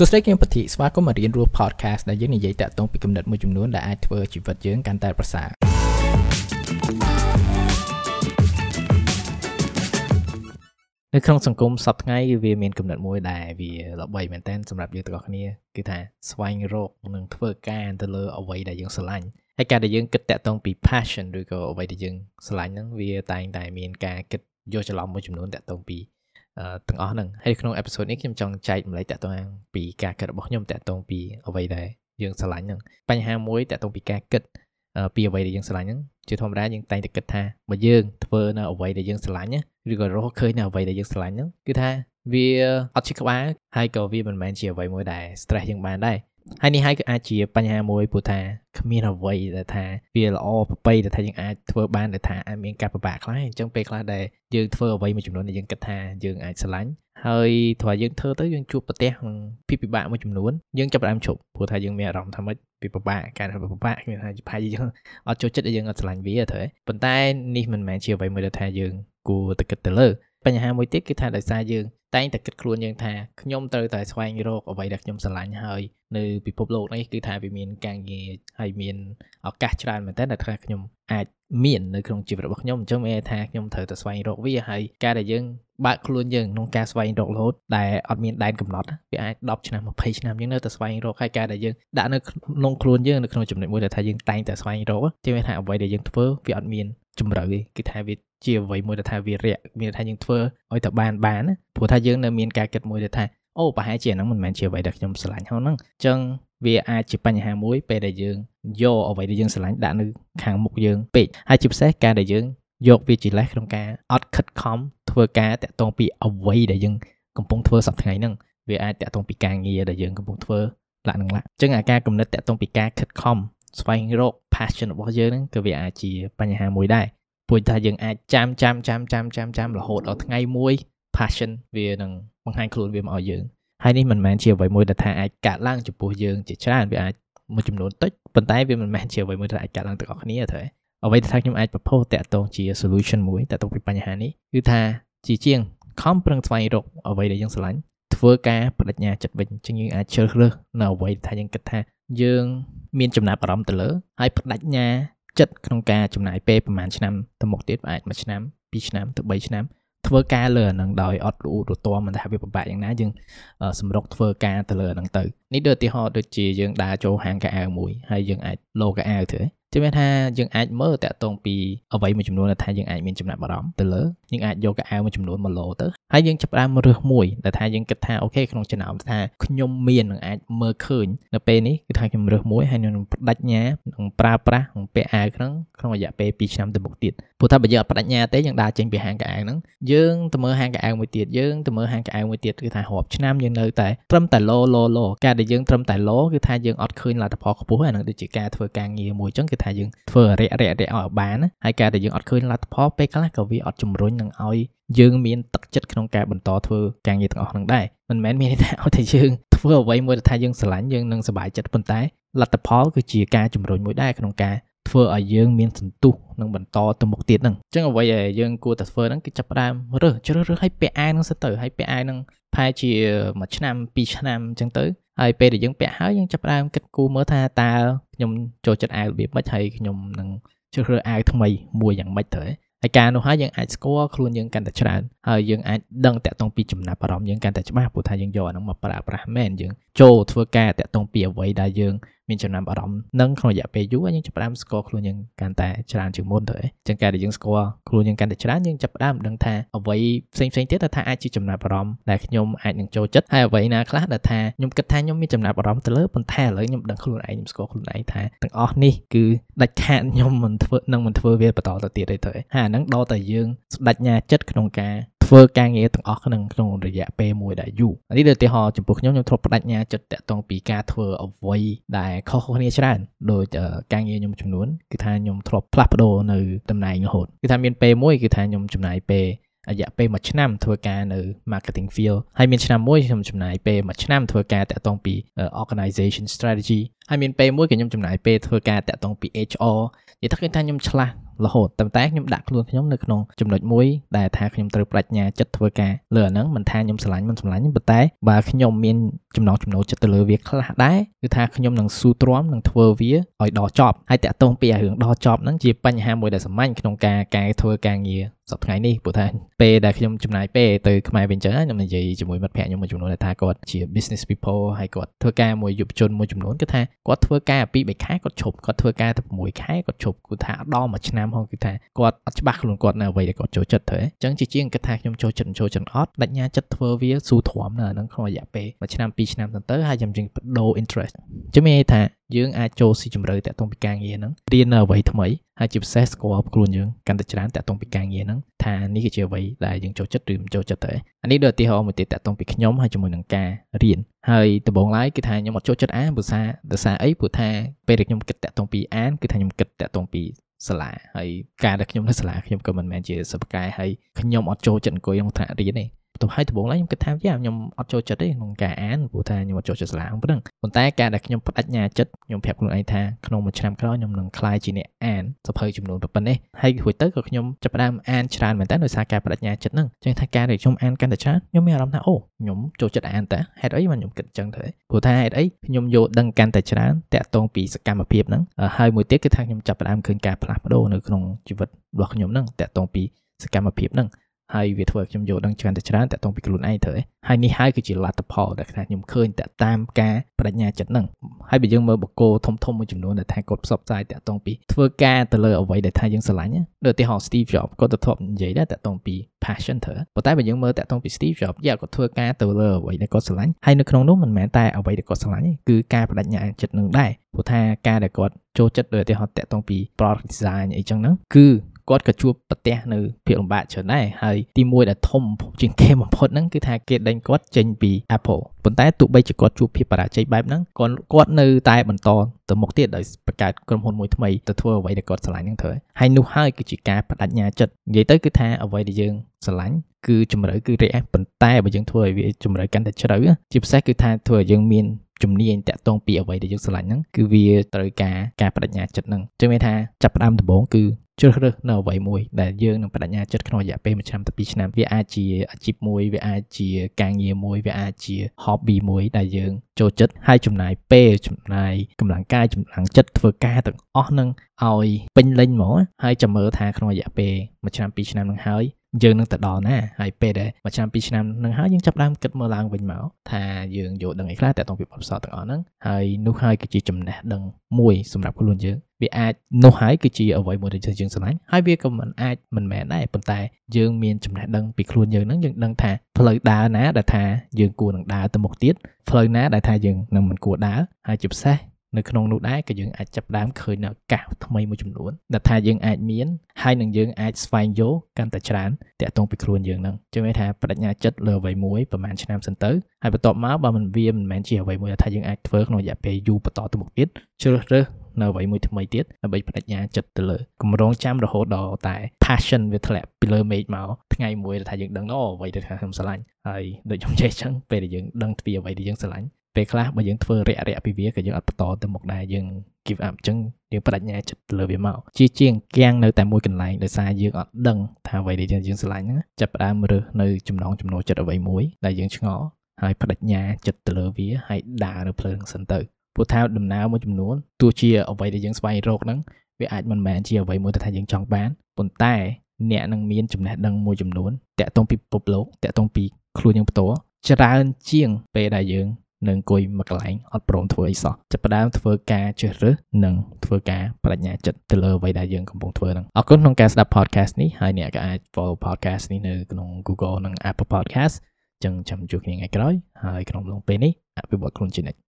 សួស្តីគឹមពធីស្វាគមន៍មករៀនរស់ podcast ដែលយើងនិយាយតាក់ទងពីគំនិតមួយចំនួនដែលអាចធ្វើជីវិតយើងកាន់តែប្រសើរនៅក្នុងសង្គមសប្តាហ៍ថ្ងៃវាមានគំនិតមួយដែលវាល្បីមែនតើសម្រាប់យើងទាំងអស់គ្នាគឺថាស្វែងរកនិងធ្វើការទៅលើអ្វីដែលយើងស្រឡាញ់ហើយការដែលយើងគិតតាក់ទងពី passion ឬក៏អ្វីដែលយើងស្រឡាញ់ហ្នឹងវាតែងតែមានការគិតយកច្រឡំមួយចំនួនតាក់ទងពី ទាំងអស់ហ្នឹងហើយក្នុងអេពីសូតនេះខ្ញុំចង់ចែកម្លែកតាក់ទងពីការគិតរបស់ខ្ញុំតាក់ទងពីអ្វីដែលយើងស្រឡាញ់ហ្នឹងបញ្ហាមួយតាក់ទងពីការគិតពីអ្វីដែលយើងស្រឡាញ់ហ្នឹងជាធម្មតាយើងតែងតែគិតថាបើយើងធ្វើនៅអ្វីដែលយើងស្រឡាញ់ឬក៏រកឃើញនៅអ្វីដែលយើងស្រឡាញ់ហ្នឹងគឺថាវាអត់ជាក្បាលហើយក៏វាមិនមែនជាអ្វីមួយដែល stress យើងបានដែរ ហើយនេះហើយក៏អាចជាបញ្ហាមួយព្រោះថាគ្មានអ្វីដែលថាវាល្អប្រពៃដែលថាយើងអាចធ្វើបានដែលថាអាចមានការពិបាកខ្លះអញ្ចឹងពេលខ្លះដែលយើងធ្វើអ្វីមួយចំនួនដែលយើងគិតថាយើងអាចឆ្លាញ់ហើយព្រោះយើងធ្វើទៅយើងជួបប្រទះនឹងពីពិបាកមួយចំនួនយើងចាប់ផ្ដើមឈប់ព្រោះថាយើងមានអារម្មណ៍ថាម៉េចពីពិបាកការពិបាកមានថាប្រហែលយើងអត់ចូលចិត្តយើងអត់ឆ្លាញ់វាទៅប៉ុន្តែនេះមិនមែនជាអ្វីមួយដែលថាយើងគួរតែគិតទៅលើ បញ្ហាមួយទៀតគឺថាដោយសារយើងតែងតែគិតខ្លួនយើងថាខ្ញុំត្រូវតែស្វែងរកអ្វីដែលខ្ញុំស្រឡាញ់ហើយនៅពិភពលោកនេះគឺថាវាមានការងារហើយមានឱកាសច្រើនមែនតើដែលថាខ្ញុំអាចមាននៅក្នុងជីវិតរបស់ខ្ញុំអញ្ចឹងមានថាខ្ញុំត្រូវតែស្វែងរកវាហើយការដែលយើងបើកខ្លួនយើងក្នុងការស្វែងរករហូតដែលអត់មានដែនកំណត់វាអាច10ឆ្នាំ20ឆ្នាំយើងនៅតែស្វែងរកហើយការដែលយើងដាក់នៅក្នុងខ្លួនយើងនៅក្នុងចំណុចមួយដែលថាយើងតែងតែស្វែងរកជាមានថាអ្វីដែលយើងធ្វើវាអត់មានជំរឿទេគឺថាវា ជាអ្វីមួយដែលថាវារាក់មានថាយើងធ្វើឲ្យតែបានបានព្រោះថាយើងនៅមានការគិតមួយដែលថាអូប្រហែលជាហ្នឹងមិនមែនជាអ្វីដែលខ្ញុំស្រឡាញ់ហ្នឹងអញ្ចឹងវាអាចជាបញ្ហាមួយពេលដែលយើងយកអ្វីដែលយើងស្រឡាញ់ដាក់នៅខាងមុខយើងពេកហើយជាពិសេសការដែលយើងយកវាជាលេសក្នុងការអត់ខិតខំធ្វើការតាក់ទងពីអ្វីដែលយើងកំពុងធ្វើសប្តាហ៍ថ្ងៃហ្នឹងវាអាចតាក់ទងពីការងារដែលយើងកំពុងធ្វើឡាក់នឹងឡាក់អញ្ចឹងអាការកំណត់តាក់ទងពីការខិតខំស្វែងរក passion របស់យើងហ្នឹងក៏វាអាចជាបញ្ហាមួយដែរ ព្រោះថាយើងអាចចាំចាំចាំចាំចាំចាំរហូតដល់ថ្ងៃមួយ passion វានឹងបង្ហាញខ្លួនវាមកឲ្យយើងហើយនេះមិនមែនជាអ្វីមួយដែលថាអាចកាត់ឡើងចំពោះយើងជាច្រើនវាអាចមួយចំនួនតិចប៉ុន្តែវាមិនមែនជាអ្វីមួយដែលអាចកាត់ឡើងទាំងអស់គ្នាទេអ្វីដែលថាខ្ញុំអាចប្រពោសតាក់ទងជា solution មួយតាក់ទងពីបញ្ហានេះគឺថាជាជាងខំប្រឹងស្វែងរកអ្វីដែលយើងស្រឡាញ់ធ្វើការបដិញ្ញាចិត្តវិញជាងយើងអាចជ្រើសរើសនៅអ្វីថាយើងគិតថាយើងមានចំណាប់អារម្មណ៍ទៅលើហើយបដិញ្ញា ចិត្តក្នុងការចំណាយពេលប្រហែលឆ្នាំទៅមុខទៀតអាចមួយឆ្នាំ2ឆ្នាំទៅ3ឆ្នាំធ្វើការលើអានឹងដោយអត់រអ៊ូរទាំមិនថាវាពិបាកយ៉ាងណាយើងសម្រុកធ្វើការទៅលើអានឹងទៅនេះដូចឧទាហរណ៍ដូចជាយើងដើរចូលហាងកៅអៅមួយហើយយើងអាចលោកៅអៅទៅ ជាមានថាយើងអាចមើលតាក់ទងពីអ្វីមួយចំនួនដែលថាយើងអាចមានចំណាប់អារម្មណ៍ទៅលើយើងអាចយកកៅអៅមួយចំនួនមកលោទៅហើយយើងចាប់ផ្ដើមរើសមួយដែលថាយើងគិតថាអូខេក្នុងចំណោមថាខ្ញុំមាននឹងអាចមើលឃើញនៅពេលនេះគឺថាខ្ញុំរើសមួយហើយខ្ញុំបដិញ្ញានឹងប្រើប្រាស់ក្នុងពាក់អាវហ្នឹងក្នុងរយៈពេល2ឆ្នាំទៅមុខទៀតព្រោះថាបើយើងអត់បដិញ្ញាទេយើងដើរចេញពីហាងកៅអៅហ្នឹងយើងទៅមើលហាងកៅអៅមួយទៀតយើងទៅមើលហាងកៅអៅមួយទៀតគឺថារាប់ឆ្នាំយើងនៅតែត្រឹមតែលោលោលោការដែលយើងត្រឹមតែលោគឺថាយើងអត់ឃើញលទ្ធផលខ្ពស់អាហ្នឹងដូចជាការធ្វើការងារមួយអញ្ចឹងគឺថាយើងធ្វើរយៈរយៈរយៈឲ្យបានហើយការដែលយើងអត់ឃើញលទ្ធផលពេលខ្លះក៏វាអត់ជំរុញនឹងឲ្យយើងមានទឹកចិត្តក្នុងការបន្តធ្វើការងារទាំងអស់ហ្នឹងដែរមិនមែនមានន័យថាឲ្យតែយើងធ្វើអ្វីមួយដែលថាយើងស្រឡាញ់យើងនឹងសប្បាយចិត្តប៉ុន្តែលទ្ធផលគឺជាការជំរុញមួយដែរក្នុងការធ្វើឲ្យយើងមានសន្ទុះនិងបន្តទៅមុខទៀតហ្នឹងអញ្ចឹងអ្វីដែលយើងគួរតែធ្វើហ្នឹងគឺចាប់ផ្ដើមរើសជ្រើសរើសឲ្យពាក់អាវហ្នឹងសិនទៅឲ្យពាក់អាវហ្នឹងប្រហែលជាមួយឆ្នាំ2ឆ្នាំអញ្ចឹងទៅ ហើយពេលដែលយើងពាក់ហើយយើងចាប់ផ្ដើមគិតគូរមើលថាតើខ្ញុំចូលចិត្តអាវរបៀបម៉េចហើយខ្ញុំនឹងជ្រើសរើសអាវថ្មីមួយយ៉ាងម៉េចទៅហើយការនោះហើយយើងអាចស្គាល់ខ្លួនយើងកាន់តែច្រើនហើយយើងអាចដឹងតាក់ទងពីចំណាប់អារម្មណ៍យើងកាន់តែច្បាស់ព្រោះថាយើងយកអានោះមកប្រើប្រាស់មែនយើងចូលធ្វើការតាក់ទងពីអ្វីដែលយើង មានចំណាប់អារម្មណ៍នឹងក្នុងរយៈពេលយូរយើងចាប់ផ្ដើមស្គាល់ខ្លួនយើងកាន់តែច្រើនជាងមុនទៅអញ្ចឹងការដែលយើងស្គាល់ខ្លួនយើងកាន់តែច្រើនយើងចាប់ផ្ដើមដឹងថាអ្វីផ្សេងផ្សេងទៀតដែលថាអាចជាចំណាប់អារម្មណ៍ដែលខ្ញុំអាចនឹងចូលចិត្តហើយអ្វីណាខ្លះដែលថាខ្ញុំគិតថាខ្ញុំមានចំណាប់អារម្មណ៍ទៅលើប៉ុន្តែឥឡូវខ្ញុំដឹងខ្លួនឯងខ្ញុំស្គាល់ខ្លួនឯងថាទាំងអស់នេះគឺដាច់ខាតខ្ញុំមិនធ្វើនឹងមិនធ្វើវាបន្តទៅទៀតទេទៅហើយអាហ្នឹងដល់តែយើងស្ដេចញាចិត្តក្នុងការ ធ្វើការងារទាំងអស់ក្នុងក្នុងរយៈពេលមួយដែលយូរនេះដូចឧទាហរណ៍ចំពោះខ្ញុំខ្ញុំធ្លាប់បដិញ្ញាចិត្តតាក់ទងពីការធ្វើអ្វីដែលខុសគ្នាច្រើនដូចការងារខ្ញុំចំនួនគឺថាខ្ញុំធ្លាប់ផ្លាស់ប្ដូរនៅតំណែងរហូតគឺថាមានពេលមួយគឺថាខ្ញុំចំណាយពេលរយៈពេល1ឆ្នាំធ្វើការនៅ marketing field ហើយមានឆ្នាំមួយខ្ញុំចំណាយពេល1ឆ្នាំធ្វើការតាក់ទងពី organization strategy ហើយមានពេលមួយក៏ខ្ញុំចំណាយពេលធ្វើការតាក់ទងពី HR និយាយថាគឺថាខ្ញុំឆ្លាស់រហូតតែតែខ្ញុំដាក់ខ្លួនខ្ញុំនៅក្នុងចំណុចមួយដែលថាខ្ញុំត្រូវប្រាជ្ញាចិត្តធ្វើការលើអាហ្នឹងមិនថាខ្ញុំស្រឡាញ់មិនស្រឡាញ់ប៉ុន្តែបើខ្ញុំមានចំណងចំណូលចិត្តទៅលើវាខ្លះដែរគឺថាខ្ញុំនឹងស៊ូទ្រាំនឹងធ្វើវាឲ្យដល់ចប់ហើយតាក់ទងពីរឿងដល់ចប់ហ្នឹងជាបញ្ហាមួយដែលសាមញ្ញក្នុងការការធ្វើការងារសប្តាហ៍ថ្ងៃនេះព្រោះថាពេលដែលខ្ញុំចំណាយពេលទៅខ្មែរវិញចឹងខ្ញុំនិយាយជាមួយមិត្តភ័ក្តិខ្ញុំមួយចំនួនថាគាត់ជា business people ហើយគាត់ធ្វើការមួយយុវជនមួយចំនួនគឺថាគាត់ធ្វើការពី3ខែគាត់ឈប់គាត់ធ្វើការតែ6ខែគាត់ឈប់គឺថាដល់មួយឆ្នាំហ្នឹងគឺថាគាត់អត់ច្បាស់ខ្លួនគាត់នៅអ្វីដែលគាត់ចូលចិត្តទៅអញ្ចឹងជាជាងគិតថាខ្ញុំចូលចិត្តចូលចិត្តអត់បញ្ញាចិត្តធ្វើវាស៊ូទ្រាំនៅហ្នឹងក្នុងរយៈពេលមួយឆ្នាំពីរឆ្នាំទៅហើយខ្ញុំជាងបដូរ interest ចឹងមានន័យថាយើងអាចចូលស៊ីជម្រៅតាក់ទងពីការងារហ្នឹងរៀននៅអ្វីថ្មី ហើយជាពិសេសស្គាល់ខ្លួនយើងកាន់តែច្រើនតាក់ទងពីការងារហ្នឹងថានេះគឺជាអ្វីដែលយើងចូលចិត្តឬមិនចូលចិត្តទៅអានេះដូចឧទាហរណ៍មួយទៀតតាក់ទងពីខ្ញុំហើយជាមួយនឹងការរៀនហើយដំបូងឡើយគឺថាខ្ញុំអត់ចូលចិត្តអានភាសាភាសាអីព្រោះថាពេលដែលខ្ញុំគិតតាក់ទងពីអានគឺថាខ្ញុំគិតតាក់ទងពីសាលាហើយការដែលខ្ញុំនៅសាលាខ្ញុំក៏មិនមែនជាសិស្សកែហើយខ្ញុំអត់ចូលចិត្តអង្គុយក្នុងថ្នាក់រៀនទេ ទៅហើយដំបូងឡើយខ្ញុំគិតថាយ៉ាខ្ញុំអត់ចូលចិត្តទេក្នុងការអានព្រោះថាខ្ញុំអត់ចូលចិត្តសាលាប៉ុណ្ណឹងប៉ុន្តែការដែលខ្ញុំបដិញ្ញាចិត្តខ្ញុំប្រាប់ខ្លួនឯងថាក្នុងមួយឆ្នាំក្រោយខ្ញុំនឹងក្លាយជាអ្នកអានសភៅចំនួនប៉ុណ្ណេះហើយរួចទៅក៏ខ្ញុំចាប់ផ្ដើមអានច្រើនមែនតើដោយសារការបដិញ្ញាចិត្តហ្នឹងចឹងថាការដែលខ្ញុំអានកាន់តែច្រើនខ្ញុំមានអារម្មណ៍ថាអូខ្ញុំចូលចិត្តអានតើហេតុអីបានខ្ញុំគិតចឹងទៅព្រោះថាហេតុអីខ្ញុំយកដឹងកាន់តែច្រើនតាក់ទងពីសកម្មភាពហ្នឹងហើយមួយទៀតគឺថាខ្ញុំចាប់ផ្ដើមឃើញការផ្លាស់ប្ដូរនៅក្នុងជីវិតរបស់ខ្ញុំហ្នឹងតាក់ទងពីសកម្មភាពហ្នឹង ហើយវាធ្វើឲ្យខ្ញុំយល់ដឹងច្រើនតែច្រើនតាក់ទងពីខ្លួនឯងទៅហើយនេះហើយគឺជាលទ្ធផលដែលខ្ញុំឃើញតាក់តាមការបដិញ្ញាចិត្តហ្នឹងហើយបើយើងមើលបកគោធំធំមួយចំនួនដែលថាគាត់ផ្សព្វផ្សាយតាក់ទងពីធ្វើការទៅលើអ្វីដែលថាយើងស្រឡាញ់ដូចឧទាហរណ៍ Steve Jobs គាត់ទៅធ្លាប់និយាយដែរតាក់ទងពី passion ទៅប៉ុន្តែបើយើងមើលតាក់ទងពី Steve Jobs យ៉ាគាត់ធ្វើការទៅលើអ្វីដែលគាត់ស្រឡាញ់ហើយនៅក្នុងនោះមិនមែនតែអ្វីដែលគាត់ស្រឡាញ់ទេគឺការបដិញ្ញាចិត្តនឹងដែរព្រោះថាការដែលគាត់ចូលចិត្តដោយឧទាហរណ៍តាក់ទងពី product design អីចឹងហ្នឹងគឺ គាត់ក៏ជួបប្រទះនៅភាពលំបាកច្រើនដែរហើយទីមួយដែលធំជាងគេបំផុតហ្នឹងគឺថាគេដេញគាត់ចេញពី Apple ប៉ុន្តែទោះបីជាគាត់ជួបភាពបរាជ័យបែបហ្នឹងគាត់គាត់នៅតែបន្តទៅមុខទៀតដោយបង្កើតក្រុមហ៊ុនមួយថ្មីទៅធ្វើអ្វីដែលគាត់ស្រឡាញ់ហ្នឹងទៅហើយនោះហើយគឺជាការបដិញ្ញាចិត្តនិយាយទៅគឺថាអ្វីដែលយើងស្រឡាញ់គឺជំរឿគឺរយៈប៉ុន្តែបើយើងធ្វើឲ្យវាជំរឿកាន់តែជ្រៅជាពិសេសគឺថាធ្វើឲ្យយើងមានជំនាញតាក់ទងពីអ្វីដែលយើងស្រឡាញ់ហ្នឹងគឺវាត្រូវការការបដិញ្ញាចិត្តហ្នឹងចឹងមានថាចាប់ផ្ដើមដំបូងគឺ ជ្រើសរើសនៅអ្វីមួយដែលយើងនឹងបដិញ្ញាចិត្តក្នុងរយៈពេល1ឆ្នាំទៅ2ឆ្នាំវាអាចជាអាជីពមួយវាអាចជាការងារមួយវាអាចជា hobby មួយដែលយើងចូលចិត្តហើយចំណាយពេលចំណាយកម្លាំងកាយកម្លាំងចិត្តធ្វើការទាំងអស់នឹងឲ្យពេញលេញហ្មងហើយចាំមើលថាក្នុងរយៈពេល1ឆ្នាំ2ឆ្នាំនឹងហើយ យើងនឹងទៅដល់ណាហើយពេលដែលមួយឆ្នាំពីរឆ្នាំនឹងហើយយើងចាប់ដើមគិតមើលឡើងវិញមកថាយើងយកដឹងអីខ្លះតែតង់ពីបទពិសោធន៍ទាំងអស់ហ្នឹងហើយនោះហើយគឺជាចំណេះដឹងមួយសម្រាប់ខ្លួនយើងវាអាចនោះហើយគឺជាអ្វីមួយដែលយើងស្រឡាញ់ហើយវាក៏មិនអាចមិនមែនដែរប៉ុន្តែយើងមានចំណេះដឹងពីខ្លួនយើងហ្នឹងយើងដឹងថាផ្លូវដើរណាដែលថាយើងគួរនឹងដើរទៅមុខទៀតផ្លូវណាដែលថាយើងនឹងមិនគួរដើរហើយជាពិសេសនៅក្នុងនោះដែរក៏យើងអាចចាប់ដើមឃើញនៅឱកាសថ្មីមួយចំនួនដែលថាយើងអាចមាន ហើយនឹងយើងអាចស្វែងយល់កាន់តែច្រើនតាក់ទងពីខ្លួនយើងហ្នឹងជឿថាបដិញ្ញាចិត្តលើអ្វីមួយប្រហែលឆ្នាំសិនទៅហើយបន្ទាប់មកបើមិនវាមិនមែនជាអ្វីមួយដែលថាយើងអាចធ្វើក្នុងរយៈពេលយូរបន្តទៅមុខទៀតជ្រើសរើសនៅអ្វីមួយថ្មីទៀតដើម្បីបដិញ្ញាចិត្តទៅលើគម្រោងចាំរហូតដល់តែ passion វាធ្លាក់ពីលើមេឃមកថ្ងៃមួយដែលថាយើងដឹងអូអ្វីដែលថាខ្ញុំស្រឡាញ់ហើយដូចខ្ញុំចេះចឹងពេលដែលយើងដឹងពីអ្វីដែលយើងស្រឡាញ់ ពេលខ្លះបើយើងធ្វើរយៈរយៈពីវាក៏យើងអត់បន្តទៅមុខដែរយើង give up អញ្ចឹងយើងបដិញ្ញាចិត្តលើវាមកជាជាងគាំងនៅតែមួយកន្លែងដោយសារយើងអត់ដឹងថាអ្វីដែលយើងស្រឡាញ់ហ្នឹងចាប់ផ្ដើមរើសនៅចំណងចំណូលចិត្តអ្វីមួយដែលយើងឆ្ងល់ហើយបដិញ្ញាចិត្តទៅលើវាហើយដើរនៅភ្លើងសិនទៅព្រោះថាដំណើរមួយចំនួនទោះជាអ្វីដែលយើងស្វែងរកហ្នឹងវាអាចមិនមែនជាអ្វីមួយដែលយើងចង់បានប៉ុន្តែអ្នកនឹងមានចំណេះដឹងមួយចំនួនតាក់ទងពីពិភពលោកតាក់ទងពីខ្លួនយើងផ្ទាល់ច្រើនជាងពេលដែលយើង នៅអង្គុយមួយកន្លែងអត់ព្រមធ្វើអីសោះចាប់ផ្ដើមធ្វើការជ្រើសរើសនិងធ្វើការបដិញ្ញាចិត្តទៅលើអ្វីដែលយើងកំពុងធ្វើហ្នឹងអរគុណក្នុងការស្ដាប់ podcast នេះហើយអ្នកក៏អាច follow podcast នេះនៅក្នុង Google និង Apple Podcast ចឹងចាំជួបគ្នាថ្ងៃក្រោយហើយក្នុងឡងពេលនេះអភិវឌ្ឍខ្លួនជានិច្ច